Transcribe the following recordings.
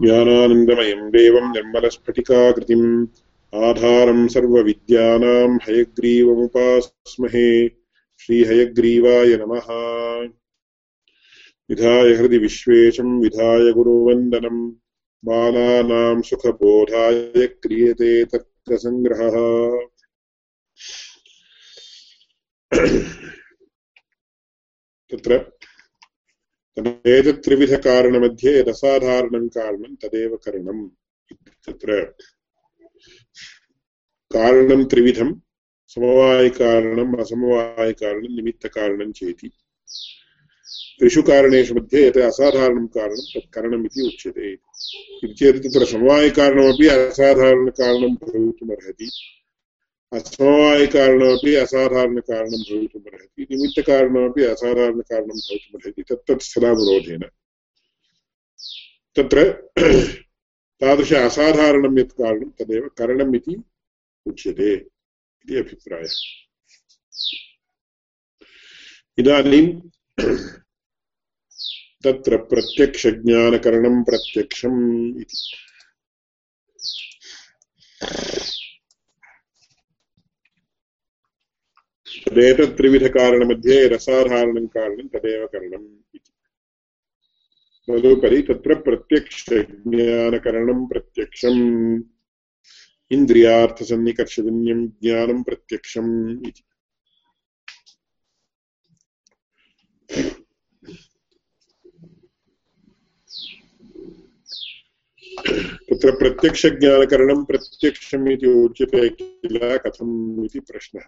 ज्ञानानन्दमयम् देवम् निर्मलस्फटिकाकृतिम्। आधारम् सर्वविद्यानाम् हयग्रीवमुपास्महे श्रीहयग्रीवाय नमः। विधाय हृदि विश्वेशम् विधाय गुरुवन्दनम् बालानाम् सुखबोधाय क्रियते तर्कसङ्ग्रहः। तत्र एतत्त्रिविधकारणमध्ये यदसाधारणं कारणं तदेव करणम् तत्र कारणं त्रिविधं समवायिकारणम् असमवायिकारणं, निमित्तकारणं चेति. त्रिषु कारणेषु मध्ये यत् असाधारणं कारणं तत् करणम् इति उच्यते. इति चेत् तत्र समवायिकारणमपि असाधारणकारणं भवितुमर्हति. असमवायिकारणमपि असाधारणकारणं भवितुमर्हति निमित्तकारणमपि असाधारणकारणं भवितुमर्हति तत्तत् स्थलानुरोधेन तत्र तादृश असाधारणं यत् कारणं तदेव करणम् इति उच्यते इति अभिप्रायः। इदानीं तत्र प्रत्यक्षज्ञानकरणं प्रत्यक्षम् इति। तदेतत्त्रिविधकारणमध्ये रसाधारणं कारणं तदेव करणम् इति। तदुपरि तत्र प्रत्यक्षज्ञानकरणं प्रत्यक्षम्। इन्द्रियार्थसन्निकर्षजन्यं ज्ञानं प्रत्यक्षम् इति। तत्र प्रत्यक्षज्ञानकरणं प्रत्यक्षम् इति उच्यते किल कथम् इति प्रश्नः।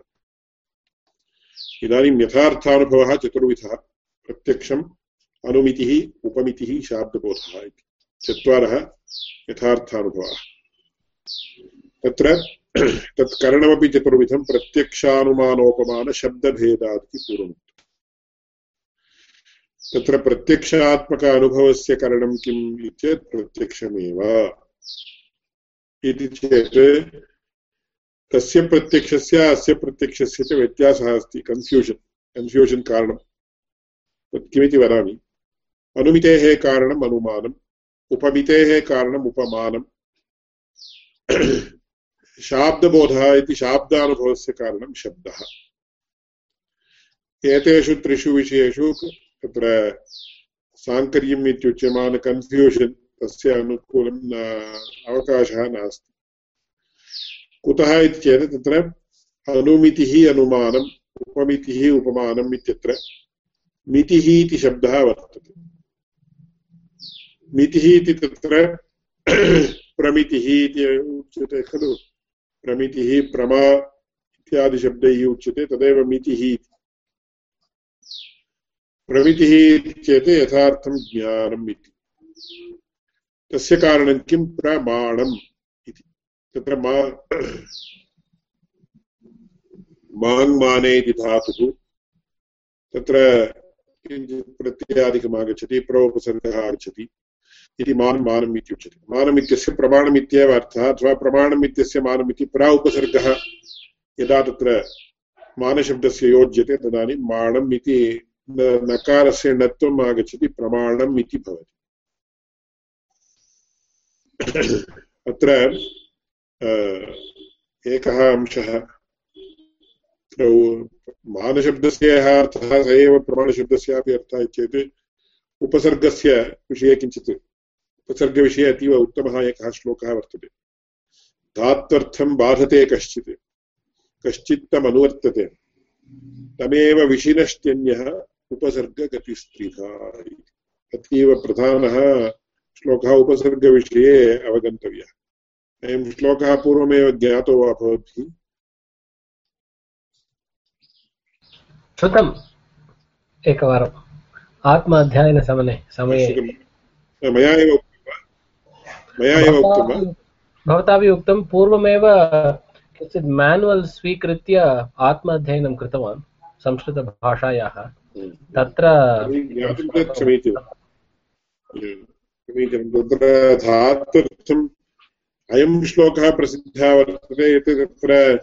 इदानीं यथार्थानुभवः चतुर्विधः प्रत्यक्षम् अनुमितिः, उपमितिः, शाब्दबोधः इति। चत्वारः यथार्थानुभवः। तत्र तत् करणमपि चतुर्विधं प्रत्यक्षानुमानोपमानशब्दभेदादिति पूर्वम् तत्र प्रत्यक्षात्मक अनुभवस्य करणं किम् इति चेत् प्रत्यक्षमेव। इति चेत् तस्य प्रत्यक्षस्य अस्य प्रत्यक्षस्य च व्यत्यासः अस्ति कन्फ्यूषन् कन्फ्यूषन् कारणं. तत् किमिति वदामि. अनुमितेः कारणम् अनुमानम्, उपमितेः कारणम् उपमानम्। शाब्दबोधः इति शाब्दानुभवस्य कारणं शब्दः। एतेषु त्रिषु विषयेषु तत्र साङ्कर्यम् इत्युच्यमान कन्फ्यूषन् तस्य अनुकूलं अवकाशः नास्ति। कुतः इति चेत् तत्र अनुमितिः अनुमानम्, उपमितिः उपमानम् इत्यत्र मितिः इति शब्दः वर्तते। मितिः इति तत्र प्रमितिः इति उच्यते खलु। प्रमितिः प्रमा इत्यादिशब्दैः उच्यते, तदेव मितिः इति। प्रमितिः चेत् यथार्थं ज्ञानम् इति। तस्य कारणं किं? प्रमाणम्। इति तत्र मा माङ्माने इति धातुः तत्र किञ्चित् प्रत्ययादिकम् आगच्छति प्रोपसर्गः आगच्छति इति मान् मानम् इति उच्यते। मानम् इत्यस्य प्रमाणम् इत्येव अर्थः, अथवा प्रमाणम् इत्यस्य मानम् इति प्रा उपसर्गः यदा तत्र मानशब्दस्य योज्यते तदानीं माणम् इति नकारस्य णत्वम् आगच्छति, प्रमाणम् इति भवति। अत्र एकः अंशः। मानशब्दस्य यः अर्थः, स एव प्रमाणशब्दस्यापि अर्थः चेत् उपसर्गस्य विषये किञ्चित्, उपसर्गविषये अतीव उत्तमः एकः श्लोकः वर्तते। धात्वर्थं बाधते कश्चित्, कश्चित्तमनुवर्तते। तमेव विशिनश्त्यन्यः उपसर्गगतिस्त्रिधा अतीव प्रधानः श्लोकः उपसर्गविषये अवगन्तव्यः। अयं श्लोकः पूर्वमेव ज्ञातो वा भवद्भिः श्रुतम्। एकवारम्। आत्म अध्ययनसमये समये। मया एव उक्तं वा? मया एव उक्तं वा? भवताभिः उक्तं पूर्वमेव किञ्चित् मेन्युवल् स्वीकृत्य आत्म अध्ययनं कृतवान् संस्कृतभाषायाः। तत्र समीचीनं तत्र धातुर्थम् अयं श्लोकः प्रसिद्धः वर्तते यत् तत्र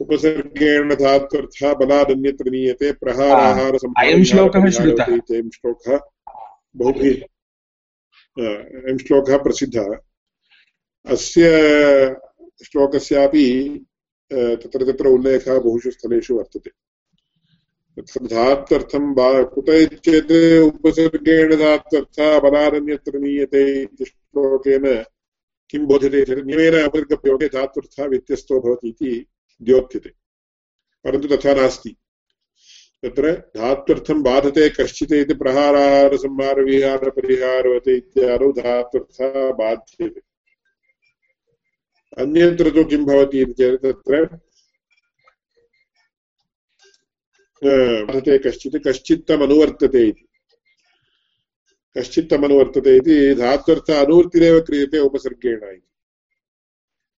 उपसर्गेण धात्वर्थः बलादन्यत्र नीयते प्रहाराहार अयं श्लोकः श्रुतः। अयं श्लोकः। बहुभिः अयं श्लोकः प्रसिद्धः। अस्य श्लोकस्यापि तत्र तत्र उल्लेखः बहुषु स्थलेषु वर्तते। धात्वर्थं कुत चेत् उपसर्गेण धात्वर्थः पदारण्यत्र नीयते इति श्लोकेन किं बोध्यते चेत् नियमेन अपसर्गप्रयोगे धात्वर्थः व्यत्यस्तो भवति इति द्योत्यते परन्तु तथा नास्ति। तत्र धात्वर्थं बाधते, कश्चित् इति प्रहाराहारसंहारविहारपरिहारवते इत्यादौ धात्वर्थः बाध्यते। अन्यत्र तु किं भवति इति चेत् तत्र वर्तते कश्चित्, कश्चित्तमनुवर्तते इति। कश्चित्तमनुवर्तते इति धात्वर्थ अनुवृत्तिरेव क्रियते उपसर्गेण इति।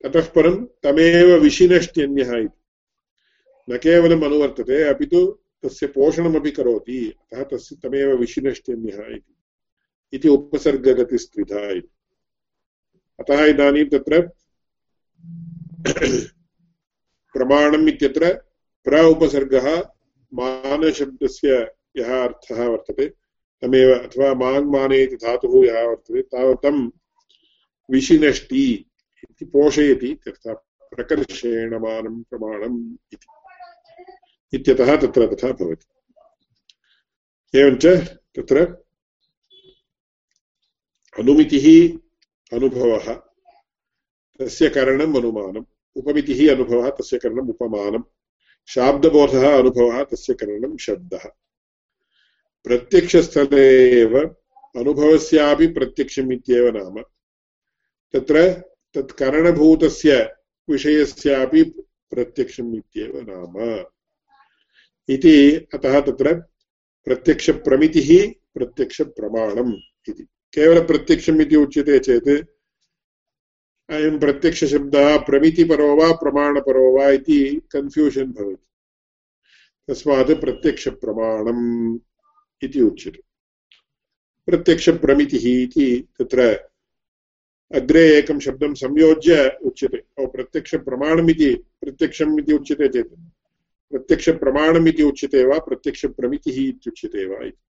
ततः परं तमेव विशिनष्ट्यन्यः इति। न केवलम् अनुवर्तते, अपि तु तस्य पोषणमपि करोति, अतः तस्य तमेव विशिनष्ट्यन्यः इति। इति उपसर्गगतिस्त्रिधा इति। अतः इदानीं तत्र प्रमाणम् इत्यत्र प्र उपसर्गः मानशब्दस्य यः अर्थः वर्तते तमेव अथवा माङ्माने इति धातुः यः वर्तते तावत् विशिनष्टि इति पोषयति तथा प्रकर्षेण मानं प्रमाणम् इति। इत्यतः तत्र तथा भवति। एवञ्च तत्र अनुमितिः अनुभवः, तस्य करणम् अनुमानम्, उपमितिः अनुभवः, तस्य करणम् उपमानम्, शाब्दबोधः अनुभवः, तस्य करणं शब्दः। प्रत्यक्षस्थले एव अनुभवस्यापि प्रत्यक्षम् इत्येव नाम। तत्र तत् करणभूतस्य विषयस्यापि प्रत्यक्षम् इत्येव नाम। इति अतः तत्र प्रत्यक्षप्रमितिः प्रत्यक्षप्रमाणम् इति। केवलप्रत्यक्षम् इति उच्यते चेत् अयं प्रत्यक्षशब्दः प्रमितिपरो वा प्रमाणपरो वा इति कन्फ्यूषन् भवति। तस्मात् प्रत्यक्षप्रमाणम्। इति उच्यते। प्रत्यक्षप्रमितिः इति तत्र अग्रे एकं शब्दं संयोज्य उच्यते। प्रत्यक्षप्रमाणमिति प्रत्यक्षम् इति उच्यते चेत्। प्रत्यक्षप्रमाणम् इति उच्यते वा, प्रत्यक्षप्रमितिः इत्युच्यते वा इति।